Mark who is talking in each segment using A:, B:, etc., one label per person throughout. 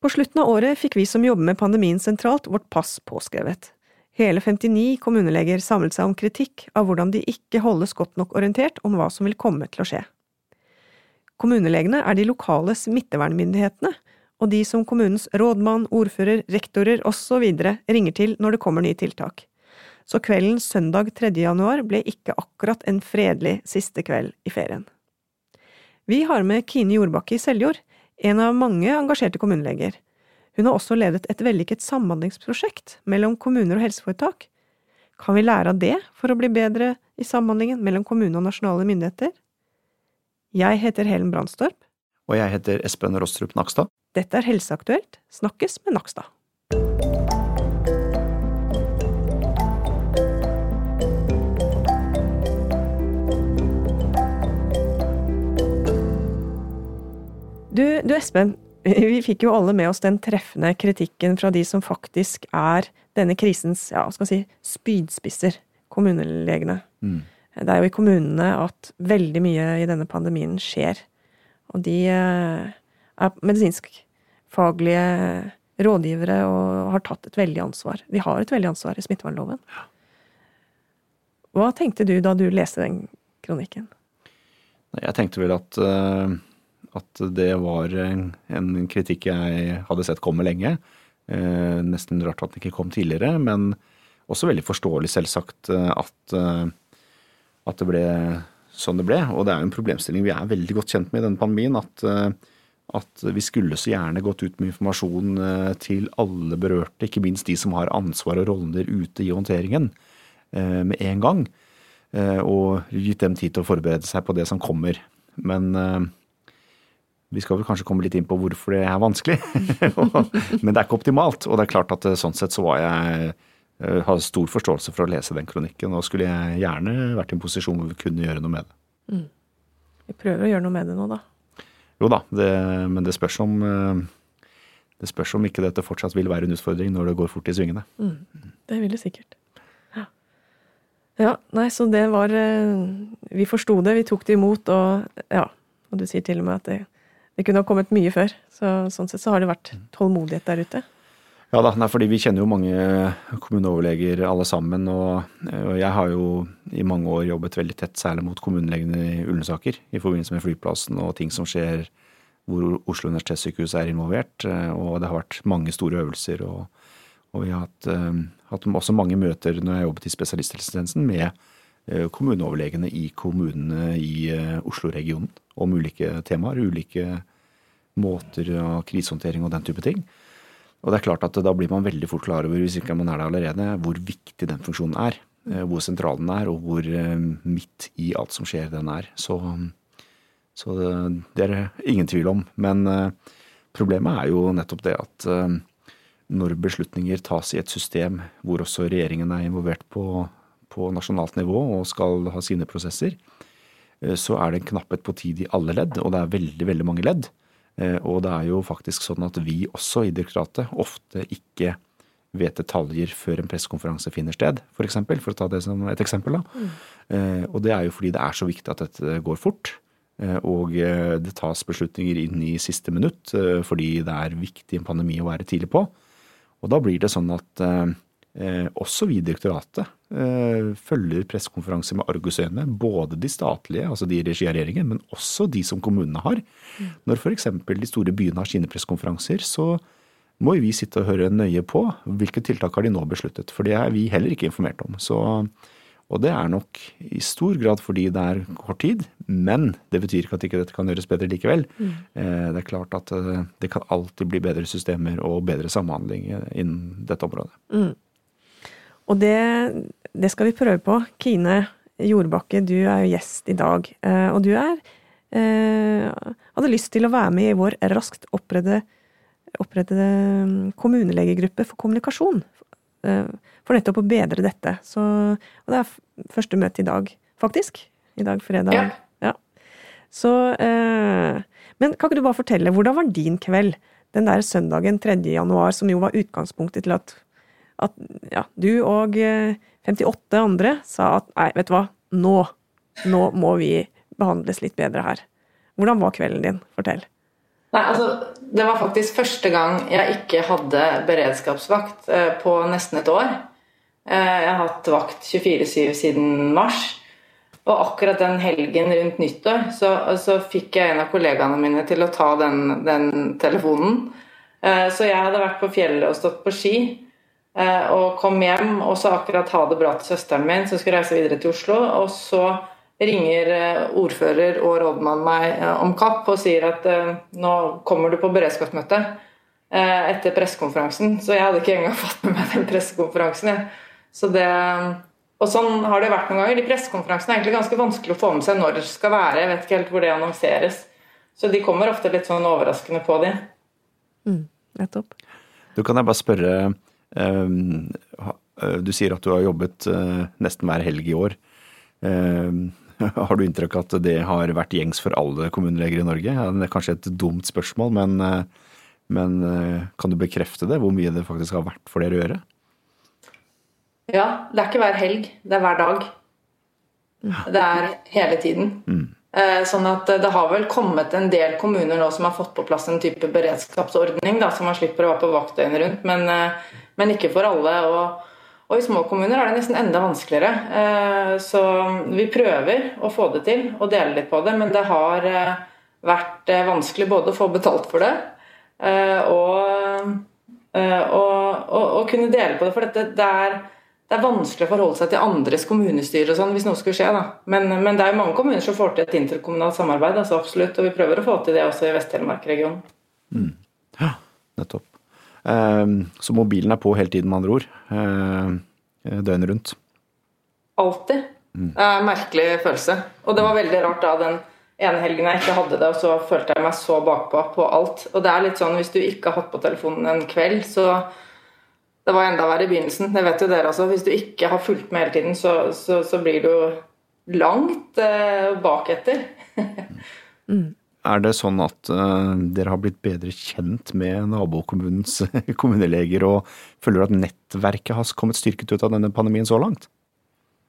A: På slutten av året fikk vi som jobber med pandemien sentralt, vårt pass påskrevet. Hele 59 kommuneleger samlet seg om kritikk av hvordan de ikke holdes godt nok orientert om hva som vil komme til å skje. Kommunelegene er de lokale smittevernmyndighetene, og de som kommunens rådmann, ordfører, rektorer osv. ringer til når det kommer nye tiltak. Så kvelden søndag 3. januar ble ikke akkurat en fredelig siste kveld i ferien. Vi har med Kine Jordbakke i Seljord, en av mange engasjerte kommuneleger. Hun har også ledet et vellykket samhandlingsprosjekt mellom kommuner og helseforetak. Kan vi lære av det for å bli bedre i samhandlingen mellom kommune og nasjonale myndigheter? Jeg heter Helen Brandstorp.
B: Og jeg heter Espen Rostrup Nakstad.
A: Dette er Helseaktuelt, snakkes med Nakstad. Du, du, Espen, vi fikk jo alle med oss den treffende kritikken fra de som faktisk er denne krisens ja, skal si, spydspisser, kommunelegene. Mm. Det er jo i kommunene at veldig mye i denne pandemien skjer. Og de eh, er medisinskfaglige rådgivere og har tatt et veldig ansvar. Vi har et veldig ansvar i smittevernloven. Hva tenkte du da du leste den kronikken?
B: Jeg tenkte vel at uh at det var en kritikk jeg hadde sett komme lenge. Eh, nesten rart at den ikke kom tidligere, men også veldig forståelig, selvsagt, eh, at, eh, at det ble sånn det ble. Og det er jo en problemstilling vi er veldig godt kjent med i denne pandemien. At, at vi skulle så gjerne gått ut med informasjon til alle berørte, ikke minst de som har ansvar og roller ute i håndteringen, med en gang. Og gitt dem tid til å forberede seg på det som kommer. Men vi skal vel kanskje komme litt inn på hvorfor det er vanskelig. Men det er ikke optimalt. Og det er klart at eh, sånn sett så var jeg eh, har stor forståelse for å lese den kronikken. Og skulle jeg gjerne vært i en posisjon hvor vi kunne gjøre noe med det. Mm.
A: Vi prøver å gjøre noe med det nå, da.
B: Jo da, det, men det spørs om eh, det spørs om ikke dette fortsatt vil være en utfordring når det går fort i svingene. Mm.
A: Det vil det sikkert. Ja. ja, nei, så det var Vi forsto det, vi tok det imot, og ja. Og du sier til og med at det det kunne ha kommet mye før. Så, sånn sett så har det vært tålmodighet der ute.
B: Ja da, fordi vi kjenner jo mange kommuneoverleger alle sammen. Og, jeg har jo i mange år jobbet veldig tett, særlig mot kommunelegene i Ullensaker. I forbindelse med flyplassen og ting som skjer hvor Oslo universitetssykehus er involvert. Og det har vært mange store øvelser. Og, og vi har hatt, um, hatt, også mange møter når jeg har jobbet i spesialisthelsetjenesten med kommuneoverlegene i kommunene i uh, Oslo-regionen om ulike temaer. ulike måter av krisehåndtering og den type ting. Og det er klart at da blir man veldig fort klar over, hvis ikke man er det allerede, hvor viktig den funksjonen er. Eh, hvor sentral den er, og hvor eh, midt i alt som skjer, den er. Så, så det, er det ingen tvil om. Men eh, problemet er jo nettopp det at når beslutninger tas i et system hvor også regjeringen er involvert på, på nasjonalt nivå og skal ha sine prosesser, så er det en knapphet på tid i alle ledd, og det er veldig, veldig mange ledd. Eh, og det er jo faktisk sånn at vi også i direktoratet ofte ikke vet detaljer før en pressekonferanse finner sted, f.eks. For, eksempel, for å ta det som et eksempel. Da. Mm. Og det er jo fordi det er så viktig at dette går fort. Eh, og det tas beslutninger inn i siste minutt fordi det er viktig i en pandemi å være tidlig på. Og da blir det sånn at eh, også vi i direktoratet eh, følger pressekonferanser med argusøyne. Både de statlige, altså de i regi av regjeringen, men også de som kommunene har. Når f.eks. de store byene har sine pressekonferanser, så må vi sitte og høre nøye på hvilke tiltak har de nå besluttet. For det er vi heller ikke informert om. Så, og det er nok i stor grad fordi det er kort tid, men det betyr ikke at ikke dette kan gjøres bedre likevel. Mm. Eh, det er klart at eh, det kan alltid bli bedre systemer og bedre samhandling innen dette området. Mm.
A: Og det, det, skal vi prøve på. Kine Jordbakke, du er jo gjest i dag. Eh, og du er eh, hadde lyst til å være med i vår raskt opprettede, opprettede mm, kommunelegegruppe for kommunikasjon. Eh, for nettopp å bedre dette. Så, og det er første møte i dag, faktisk. I dag, fredag. Ja. ja. Så eh, Men kan ikke du bare fortelle, hvordan var din kveld den der søndagen 3. januar, som jo var utgangspunktet til at at ja, du og 58 eh, andre sa at nei, vet du hva, nå, nå må vi behandles litt bedre her. Hvordan var kvelden din? Fortell.
C: Nei, altså, Det var faktisk første gang jeg ikke hadde beredskapsvakt eh, på nesten et år. Eh, jeg har hatt vakt 24-7 siden mars. Og akkurat den helgen rundt nyttår så, så, fikk jeg en av kollegaene mine til å ta den, den telefonen. Så jeg hadde vært på fjellet og stått på ski. Og kom hjem og sa akkurat ha det bra til søsteren min, som skulle reise videre til Oslo. Og så ringer eh, ordfører og rådmann meg eh, om kapp og sier at eh, nå kommer du på beredskapsmøte etter pressekonferansen. Så jeg hadde ikke engang fått med meg den pressekonferansen. Så det, og sånn har det vært noen ganger. De pressekonferansene er egentlig ganske vanskelig å få med seg når det skal være. Jeg vet ikke helt hvor det annonseres. Så de kommer ofte litt sånn overraskende på de.
A: Mm, nettopp.
B: Du kan jeg bare spørre Du sier at du har jobbet uh, nesten hver helg i år. Um, Har du inntrykk av at det har vært gjengs for alle kommuneleger i Norge? det er kanskje et dumt spørsmål, men, eh, men, eh, kan du bekrefte det? Hvor mye det faktisk har vært for dere å gjøre?
C: Ja, det er ikke hver helg. Det er hver dag. Det er hele tiden. Mm. Eh, sånn at Det har vel kommet en del kommuner nå som har fått på plass en type beredskapsordning, da, så man slipper å være på vakt døgnet rundt, men, men ikke for alle. og og i små kommuner er det nesten enda vanskeligere. Eh, så vi prøver å få det til og dele litt på det, men det har eh, vært eh, vanskelig både å få betalt for det og, å kunne dele på det. For dette, det, er, det, er, vanskelig å forholde seg til andres kommunestyre og sånn hvis noe skulle skje. Da. Men, men, det er mange kommuner som får til et interkommunalt samarbeid, altså absolutt. Og vi prøver å få til det også i Vest-Telemark-regionen.
B: Mm. Ja, nettopp. Ehm, så mobilen er på hele tiden, med andre ord. Ehm, døgnet rundt.
C: Alltid. Mm. En merkelig følelse. Og det var veldig rart da den ene helgen jeg ikke hadde det, og så følte jeg meg så bakpå på alt. Og det er litt sånn hvis du ikke har hatt på telefonen en kveld, så Det var enda verre i begynnelsen. Det vet jo dere også. Hvis du ikke har fulgt med hele tiden, så, så, så blir du langt eh, bak etter.
B: mm. Er det sånn at uh, dere har blitt bedre kjent med nabokommunens kommuneleger, og føler at nettverket har kommet styrket ut av denne pandemien så langt?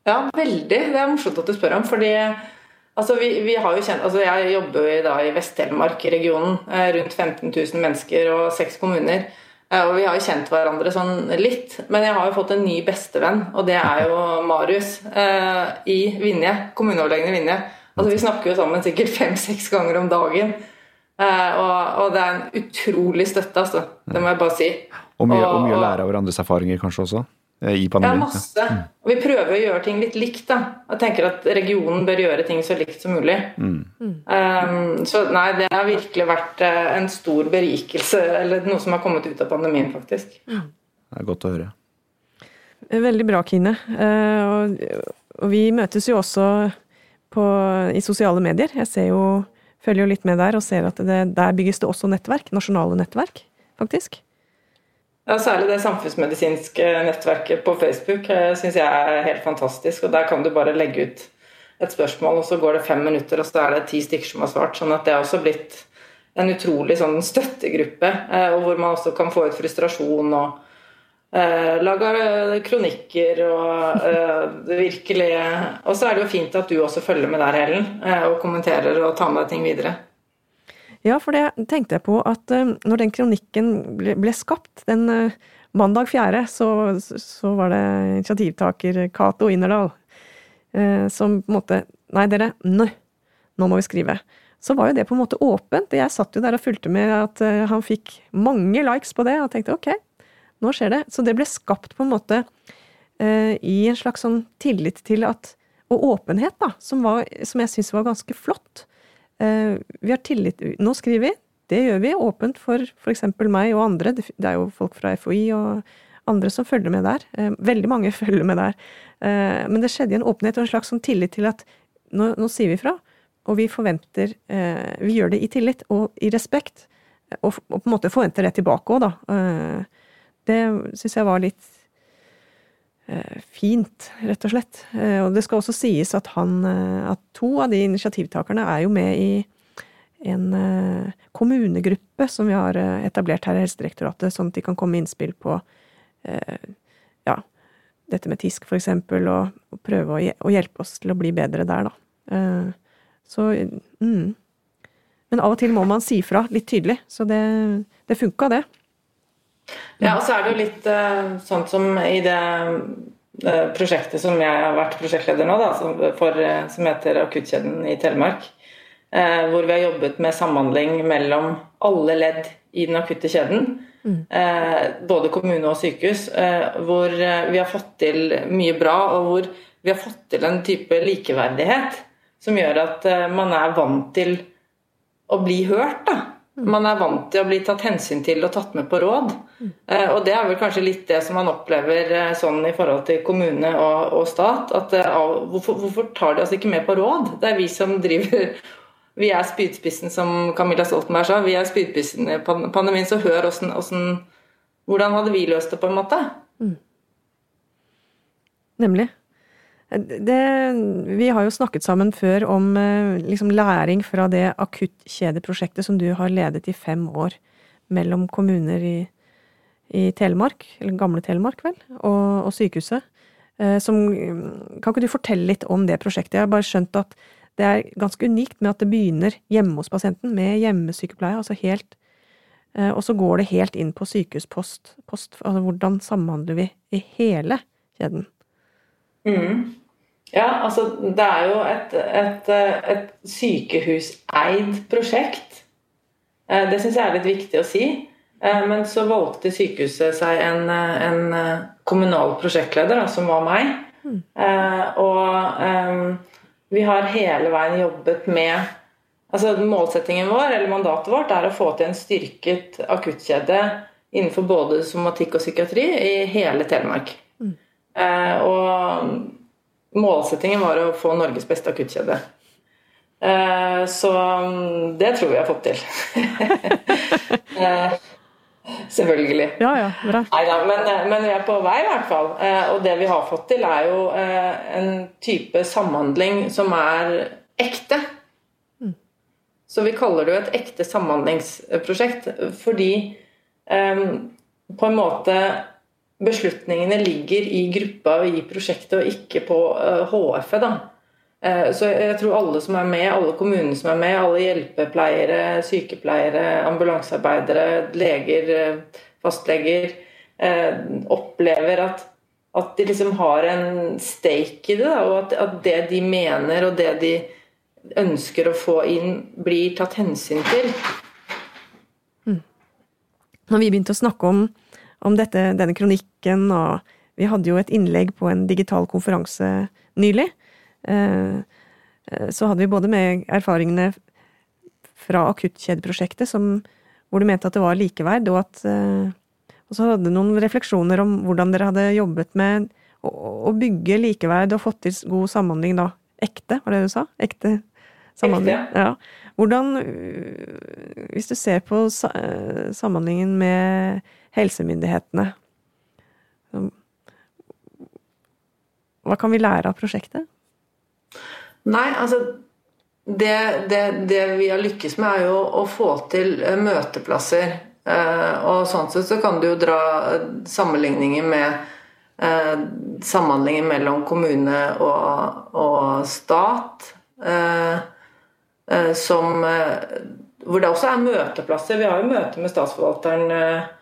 C: Ja, veldig. Det er morsomt at du spør om. fordi altså, vi, vi har jo kjent, altså, Jeg jobber jo da i Vest-Telemark-regionen. Eh, rundt 15 000 mennesker og seks kommuner. Eh, og vi har jo kjent hverandre sånn litt. Men jeg har jo fått en ny bestevenn, og det er jo Marius eh, i Vinje. Kommuneoverlegen i Vinje Altså, vi snakker jo sammen sikkert fem-seks ganger om dagen. Uh, og, og, det er en utrolig støtte, altså. Det må jeg bare si.
B: Og mye, og mye å lære av hverandres erfaringer, kanskje også? Eh, I pandemien?
C: Ja, masse. Mm. Og vi prøver å gjøre ting litt likt, da. Jeg tenker at regionen bør gjøre ting så likt som mulig. Mm. Um, så nei, det har virkelig vært uh, en stor berikelse, eller noe som har kommet ut av pandemien, faktisk.
B: Mm. Det er godt å høre.
A: Veldig bra, Kine. Og, og vi møtes jo også på, i sosiale medier. Jeg ser jo, følger jo litt med der og ser at det, der bygges det også nettverk. Nasjonale nettverk, faktisk.
C: Ja, Særlig det samfunnsmedisinske nettverket på Facebook eh, syns jeg er helt fantastisk. og Der kan du bare legge ut et spørsmål, og så går det fem minutter, og så er det ti stykker som har svart. sånn at det har også blitt en utrolig sånn støttegruppe, eh, og hvor man også kan få ut frustrasjon og Eh, lager kronikker og eh, virkelig Og så er det jo fint at du også følger med der, Helen, eh, og kommenterer og tar med deg ting videre.
A: Ja, for det tenkte jeg på at uh, når den kronikken ble, ble skapt den uh, mandag 4., så, så, var det initiativtaker Cato Innerdal uh, som på en måte Nei, dere, nå, nå må vi skrive. Så var jo det på en måte åpent. Jeg satt jo der og fulgte med at han fikk mange likes på det, og tenkte ok, nå skjer det. Så det ble skapt på en måte eh, i en slags sånn tillit til at Og åpenhet, da, som, var, som jeg syns var ganske flott. Eh, vi har tillit Nå skriver vi. Det gjør vi åpent for f.eks. meg og andre. Det er jo folk fra FHI og andre som følger med der. Eh, veldig mange følger med der. Eh, men det skjedde i en åpenhet og en slags sånn tillit til at nå, nå sier vi fra. Og vi forventer Vi gjør det i tillit og i respekt. Og, og, på en måte forventer det tilbake òg, da. Det syns jeg var litt fint, rett og slett. Eh, og det skal også sies at han eh, At to av de initiativtakerne er jo med i en kommunegruppe som vi har etablert her i Helsedirektoratet, sånn at de kan komme med innspill på ja, dette med TISK, for eksempel, og, og prøve å, hjelpe oss til å bli bedre der, da. Så mm, Men av og til må man si fra litt tydelig, så det, det funka, det.
C: Ja, og så er det jo litt sånn som i det uh, prosjektet som jeg har vært prosjektleder nå, da, som, for, uh, som heter Akuttkjeden i Telemark. hvor vi har jobbet med samhandling mellom alle ledd i den akutte kjeden. Mm. både kommune og sykehus. hvor vi har fått til mye bra, og hvor vi har fått til en type likeverdighet som gjør at man er vant til å bli hørt. da. Man er vant til å bli tatt hensyn til og tatt med på råd. Eh, og det er vel kanskje litt det som man opplever eh, sånn i forhold til kommune og, og stat. at uh, hvorfor, hvorfor, tar de oss ikke med på råd? Det er vi som driver Vi er spydspissen, som Camilla Stoltenberg sa. Vi er spydspissen i pandemien, så hør hvordan Hvordan hadde vi løst det, på en måte? Mm.
A: Nemlig. Det, vi har jo snakket sammen før om eh, liksom, læring fra det akuttkjedeprosjektet som du har ledet i fem år mellom kommuner i, i Telemark, eller gamle Telemark, vel, og, og sykehuset. Eh, som, kan ikke du fortelle litt om det prosjektet? Jeg har bare skjønt at det er ganske unikt med at det begynner hjemme hos pasienten, med hjemmesykepleie, altså helt eh, Og så går det helt inn på sykehuspost. Post, altså hvordan samhandler vi i hele kjeden?
C: Mm. Ja, altså det er jo et, et, et sykehuseid prosjekt. Eh, det syns jeg er litt viktig å si. Eh, men så valgte sykehuset seg en, en kommunal prosjektleder, som var meg. Mm. Og vi har hele veien jobbet med Altså Målsettingen vår, eller mandatet vårt, er å få til en styrket akuttkjede innenfor både somatikk og psykiatri i hele Telemark. Mm. Og Målsettingen var å få Norges beste akuttkjede. Eh, så mm, det tror vi har fått til. Eh, selvfølgelig.
A: Ja, ja, bra.
C: Neida, men, eh, men, vi er på vei, i hvert fall. Og det vi har fått til, er jo en type samhandling som er ekte. Mm. Så vi kaller det jo et ekte samhandlingsprosjekt fordi um, på en måte beslutningene ligger i gruppa og i prosjektet, og ikke på HF-et. da. Eh, så jeg tror alle som er med, alle kommunene som er med, alle hjelpepleiere, sykepleiere, ambulansearbeidere, leger, eh, fastleger, eh, opplever at, at de liksom har en stake i det. Da, og at, at, det de mener og det de ønsker å få inn, blir tatt hensyn til.
A: Mm. Når vi begynte å snakke om om dette, denne kronikken, og vi hadde jo et innlegg på en digital konferanse nylig. Eh, eh, så hadde vi både med erfaringene fra akuttkjedeprosjektet, hvor du mente at det var likeverd, og at eh, Og så hadde du noen refleksjoner om hvordan dere hadde jobbet med å bygge likeverd og fått til god samhandling da. Ekte, var det du sa? Ekte samhandling. Ekte. Ja. Hvordan, hvis du ser på samhandlingen med helsemyndighetene. Hva kan vi lære av prosjektet?
C: Nei, altså det, det, det, vi har lykkes med, er jo å få til eh, møteplasser. Eh, og sånn sett så kan du jo dra sammenligninger med eh, samhandlingen mellom kommune og, og stat. Som Hvor det også er møteplasser. Vi har jo møte med statsforvalteren Eh,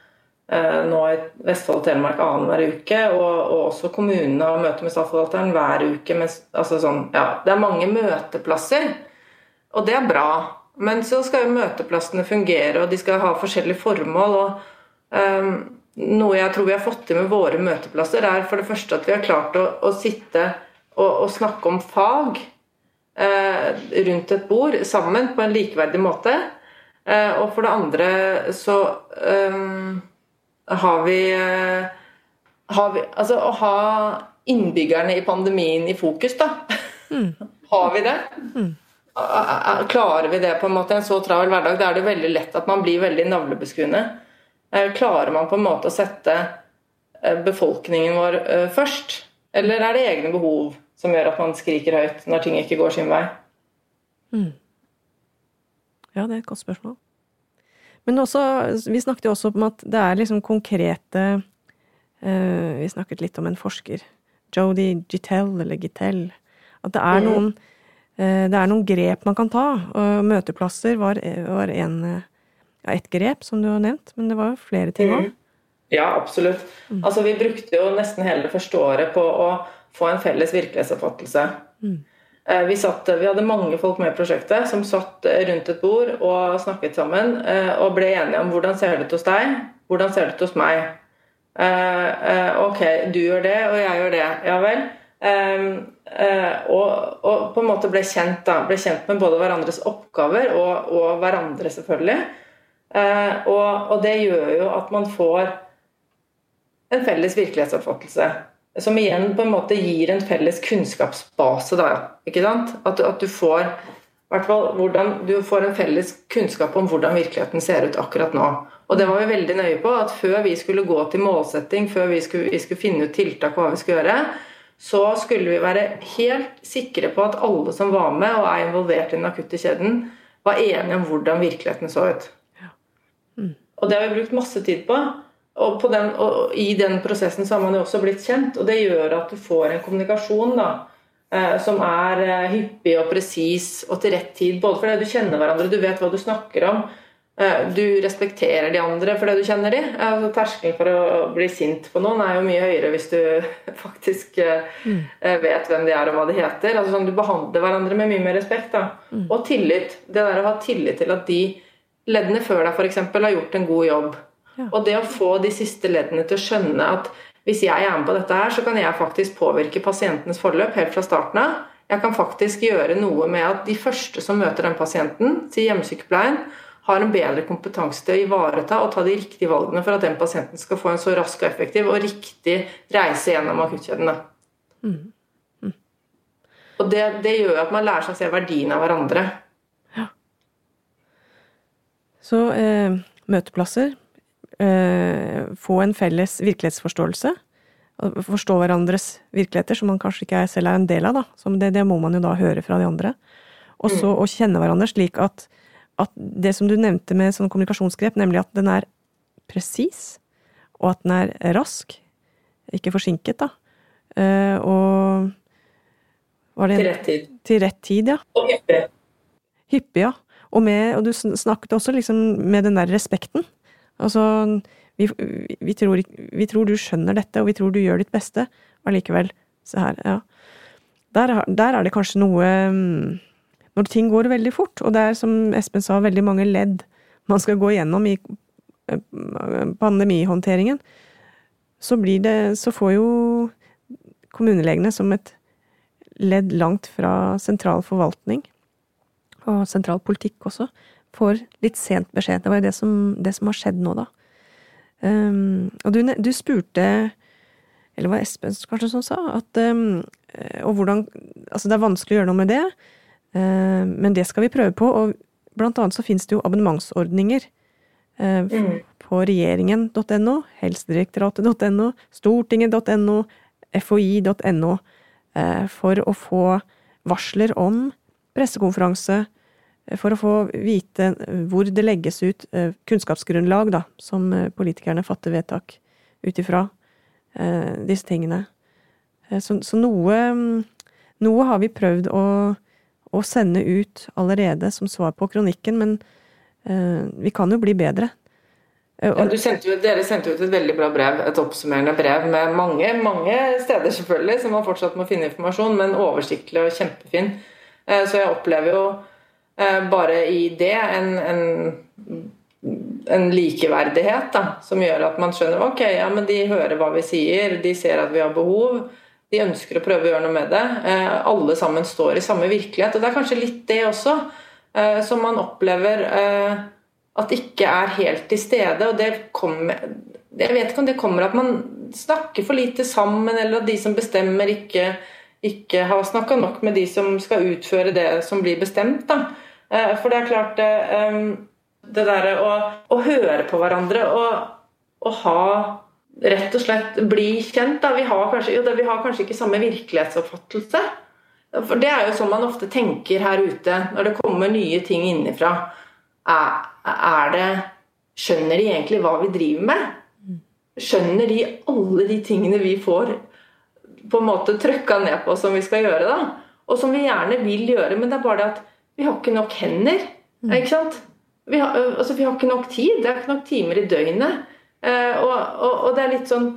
C: nå i Vestfold og Telemark annenhver uke. Og, og også kommunene har møte med statsforvalteren hver uke. Med, altså sånn, ja, det er mange møteplasser, og det er bra. Men så skal jo møteplassene fungere, og de skal ha forskjellige formål. og um, Noe jeg tror vi har fått til med våre møteplasser, er for det første at vi har klart å, å sitte og, og, snakke om fag uh, rundt et bord sammen på en likeverdig måte. Uh, og for det andre så um, har vi, eh, har vi Altså å ha innbyggerne i pandemien i fokus, da. Mm. har vi det? Mm. Klarer vi det på en måte i en så travel hverdag? Da er det veldig lett at man blir veldig navlebeskuende. Eh, klarer man på en måte å sette eh, befolkningen vår først? Eller er det egne behov som gjør at man skriker høyt når ting ikke går sin vei? Mm.
A: Ja, det er et godt spørsmål. Men også, vi snakket jo også om at det er liksom konkrete uh, Vi snakket litt om en forsker, Jodi Gittell, eller Gittell. At det er mm. noen det er noen grep man kan ta. og Møteplasser var, var en, ja, et grep, som du har nevnt, men det var jo flere ting òg.
C: Mm. Ja, absolutt. Mm. Altså, vi brukte jo nesten hele det første året på å få en felles virkelighetsoppfattelse. Mm. Vi, satt, vi, hadde mange folk med i prosjektet som satt rundt et bord og snakket sammen og ble enige om hvordan ser det ut hos deg, hvordan ser det ut hos meg. Ok, du gjør det, og jeg gjør det. Ja vel. Uh, og, og, på en måte ble kjent, da, ble kjent med både hverandres oppgaver og, og hverandre, selvfølgelig. Og, og, det gjør jo at man får en felles virkelighetsoppfattelse. Som igjen på en måte gir en felles kunnskapsbase. Da, ikke sant? At, at du får hvert fall hvordan, du får en felles kunnskap om hvordan virkeligheten ser ut akkurat nå. Og det var vi veldig nøye på. at Før vi skulle gå til målsetting, før vi skulle, vi skulle finne ut tiltak og hva vi skulle gjøre, så skulle vi være helt sikre på at alle som var med og er involvert i den akutte kjeden, var enige om hvordan virkeligheten så ut. Mm. Og det har vi brukt masse tid på. Og, på den, og, i den prosessen så har man jo også blitt kjent, og det gjør at du får en kommunikasjon da, eh, som er eh, hyppig og presis og til rett tid. Både fordi du kjenner hverandre, du vet hva du snakker om, Eh, du respekterer de andre fordi du kjenner de. Altså, terskelen for å bli sint på noen er jo mye høyere hvis du faktisk mm. vet hvem de er og hva de heter. Altså, sånn, du behandler hverandre med mye mer respekt. Mm. Og tillit. Det der å ha tillit til at de leddene før deg f.eks. har gjort en god jobb. Og det å få de siste leddene til å skjønne at hvis jeg er med på dette her, så kan jeg faktisk påvirke pasientens forløp helt fra starten av. Jeg kan faktisk gjøre noe med at de første som møter den pasienten, til hjemmesykepleien, har en bedre kompetanse til å ivareta og ta de riktige valgene for at den pasienten skal få en så rask og effektiv og riktig reise gjennom akuttkjeden. Mm. Mm. Og det, det, gjør at man lærer seg å se verdien av hverandre. Ja.
A: Så eh, møteplasser. Eh, få en felles virkelighetsforståelse. Forstå hverandres virkeligheter, som man kanskje ikke selv er en del av. Det, det, må man jo da høre fra de andre. Og så mm. å kjenne hverandre slik at at det som du nevnte med sånn kommunikasjonsgrep, nemlig at den er presis, og at den er rask, ikke forsinket, da, uh, og
C: det, Til rett tid.
A: Til rett tid, ja.
C: Og hyppig.
A: Hyppig, ja. Og, med, og, du snakket også liksom med den der respekten. Altså, vi, vi, tror, vi, tror, du skjønner dette, og vi tror du gjør ditt beste. Allikevel, se her, ja. Der, der, er det kanskje noe um, når ting går veldig fort, og det er, som Espen sa, veldig mange ledd man skal gå gjennom i eh, pandemihåndteringen, så blir det Så får jo kommunelegene som et ledd langt fra sentral forvaltning, og sentral politikk også, får litt sent beskjed. Det var jo det som, det som har skjedd nå, da. Um, og du, du, spurte, eller var Espen kanskje som sa, at um, Og hvordan Altså, det er vanskelig å gjøre noe med det. uh, men det skal vi prøve på, og blant annet så finnes det jo abonnementsordninger uh, mm. på regjeringen.no, helsedirektoratet.no, stortinget.no, foi.no uh, for å få varsler om pressekonferanse, for å få vite hvor det legges ut kunnskapsgrunnlag, da, som politikerne fatter vedtak ut ifra disse tingene. Så, så noe, noe har vi prøvd å å sende ut allerede som svar på kronikken, men vi kan jo bli bedre.
C: Ja, sendte jo, dere sendte ut et veldig bra brev, et oppsummerende brev med mange, mange steder selvfølgelig, som man fortsatt må finne informasjon, men oversiktlig og kjempefin. Så jeg opplever jo bare i det en, en, en likeverdighet da, som gjør at man skjønner ok, ja, men de hører hva vi sier, de ser at vi har behov de ønsker å prøve å gjøre noe med det. Eh, alle sammen står i samme virkelighet. Og det er kanskje litt det også eh, som man opplever eh, at ikke er helt til stede. Og det kommer Jeg vet ikke om det kommer at man snakker for lite sammen, eller at de som bestemmer, ikke, ikke har snakka nok med de som skal utføre det som blir bestemt. Da. For det er klart det, det derre å, å, høre på hverandre og, og ha rett og slett bli kjent. Vi har, kanskje, jo, vi, har kanskje, ikke samme virkelighetsoppfattelse. For Det er jo sånn man ofte tenker her ute når det kommer nye ting innenfra. Er, er det Skjønner de egentlig hva vi driver med? Skjønner de alle de tingene vi får på en måte trøkka ned på som vi skal gjøre? da? og som vi gjerne vil gjøre, men det er bare det at vi har ikke nok hender.
A: Mm.
C: Ikke sant? Vi har, altså, vi har ikke nok tid. Det er ikke nok timer i døgnet. Eh, og, og, og det er litt sånn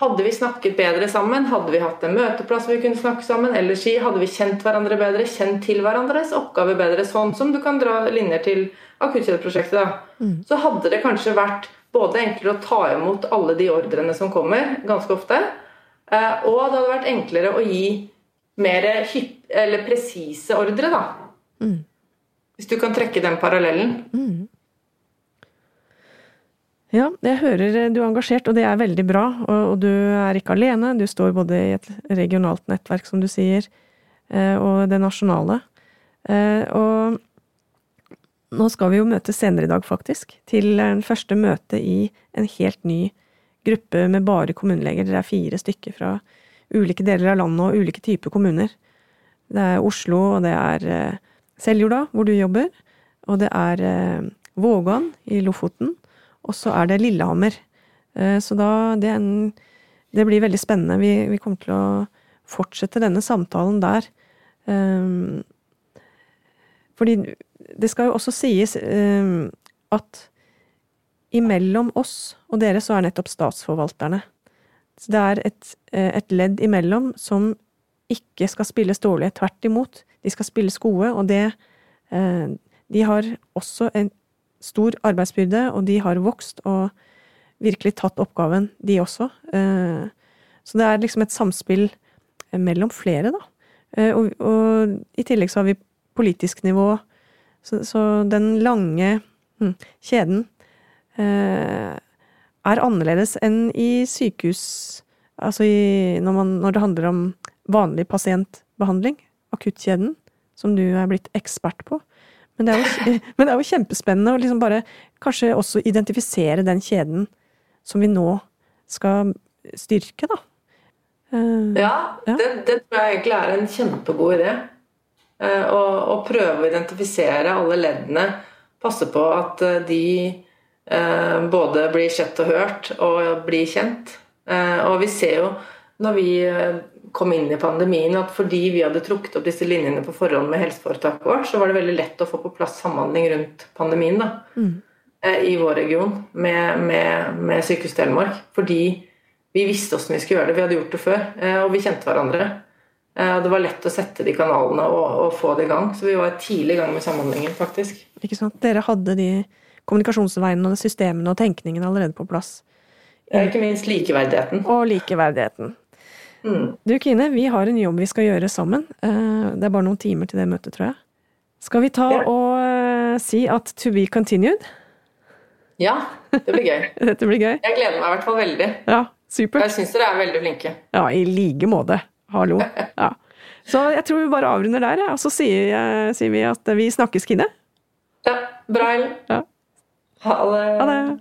C: Hadde vi snakket bedre sammen, hadde vi hatt en møteplass vi kunne snakke sammen, eller si, hadde vi kjent hverandre bedre, kjent til hverandres oppgaver bedre, sånn som du kan dra linjer til akuttkjedeprosjektet,
A: Mm.
C: så hadde det kanskje vært både enklere å ta imot alle de ordrene som kommer, ganske ofte, eh, og det hadde vært enklere å gi mer hypp, eller presise ordre, da.
A: Mm.
C: Hvis du kan trekke den parallellen.
A: Mm. Ja, jeg hører eh, du er engasjert, og det er veldig bra. Og, du er ikke alene. Du står både i et regionalt nettverk, som du sier, eh, og det nasjonale. Eh, Og nå skal vi jo møte senere i dag, faktisk, til en første møte i en helt ny gruppe med bare kommuneleger. Det er fire stykker fra ulike deler av landet og ulike typer kommuner. Det er Oslo, og det er Seljorda, hvor du jobber. Og det er eh, Vågan i Lofoten. Og så er det Lillehammer. Eh, Så da det, en, det blir veldig spennende. Vi, vi kommer til å fortsette denne samtalen der. Eh, Fordi det skal jo også sies at imellom oss og dere så er nettopp statsforvalterne. Så det er et, et ledd imellom som ikke skal spilles dårlig. Tvert imot. De skal spilles gode, og det eh, De har også en stor arbeidsbyrde, og de har vokst og virkelig tatt oppgaven, de også. Eh, Så det er liksom et samspill mellom flere, da. Eh, Og, og i tillegg så har vi politisk nivå. Så, så den lange hm, kjeden eh, er annerledes enn i sykehus Altså i, når, man, når det handler om vanlig pasientbehandling, akuttkjeden, som du er blitt ekspert på. Men det er jo, men det er jo kjempespennende å liksom bare kanskje også identifisere den kjeden som vi nå skal styrke, da. Eh,
C: Ja,
A: Ja.
C: Det, det tror jeg egentlig er en kjempegod idé. Eh, Å, å prøve å identifisere alle leddene. Passe på at eh, de både blir sett og hørt og blir kjent. Og vi ser jo når vi kom inn i pandemien at fordi vi hadde trukket opp disse linjene på forhånd med helseforetaket vårt, så var det veldig lett å få på plass samhandling rundt pandemien da,
A: Mm.
C: eh, i vår region med, med, med Sykehus Telemark. Fordi vi visste åssen vi skulle gjøre det. Vi hadde gjort det før, eh, og vi kjente hverandre. Eh, Det var lett å sette de kanalene og, og få det i gang. Så vi var tidlig i gang med samhandlingen, faktisk.
A: Ikke sant? Dere hadde de kommunikasjonsveiene og systemene og tenkningen allerede på plass.
C: Ja, Ikke minst likeverdigheten.
A: Og likeverdigheten.
C: Mm.
A: Du Kine, vi har en jobb vi skal gjøre sammen. Eh, Det er bare noen timer til det møtet, tror jeg. Skal vi ta
C: Ja.
A: og eh, si at to be continued?
C: Ja, det blir gøy.
A: Dette blir gøy.
C: Jeg gleder meg i hvert fall veldig.
A: Ja, supert.
C: Jeg syns dere er veldig flinke.
A: Ja, i like måte. Hallo. Ja. Så jeg tror vi bare avrunder der, og så sier, jeg- sier vi at vi snakkes, Kine.
C: Ja, bra, Ellen.
A: Ja.
C: Ha det.
A: Ha det.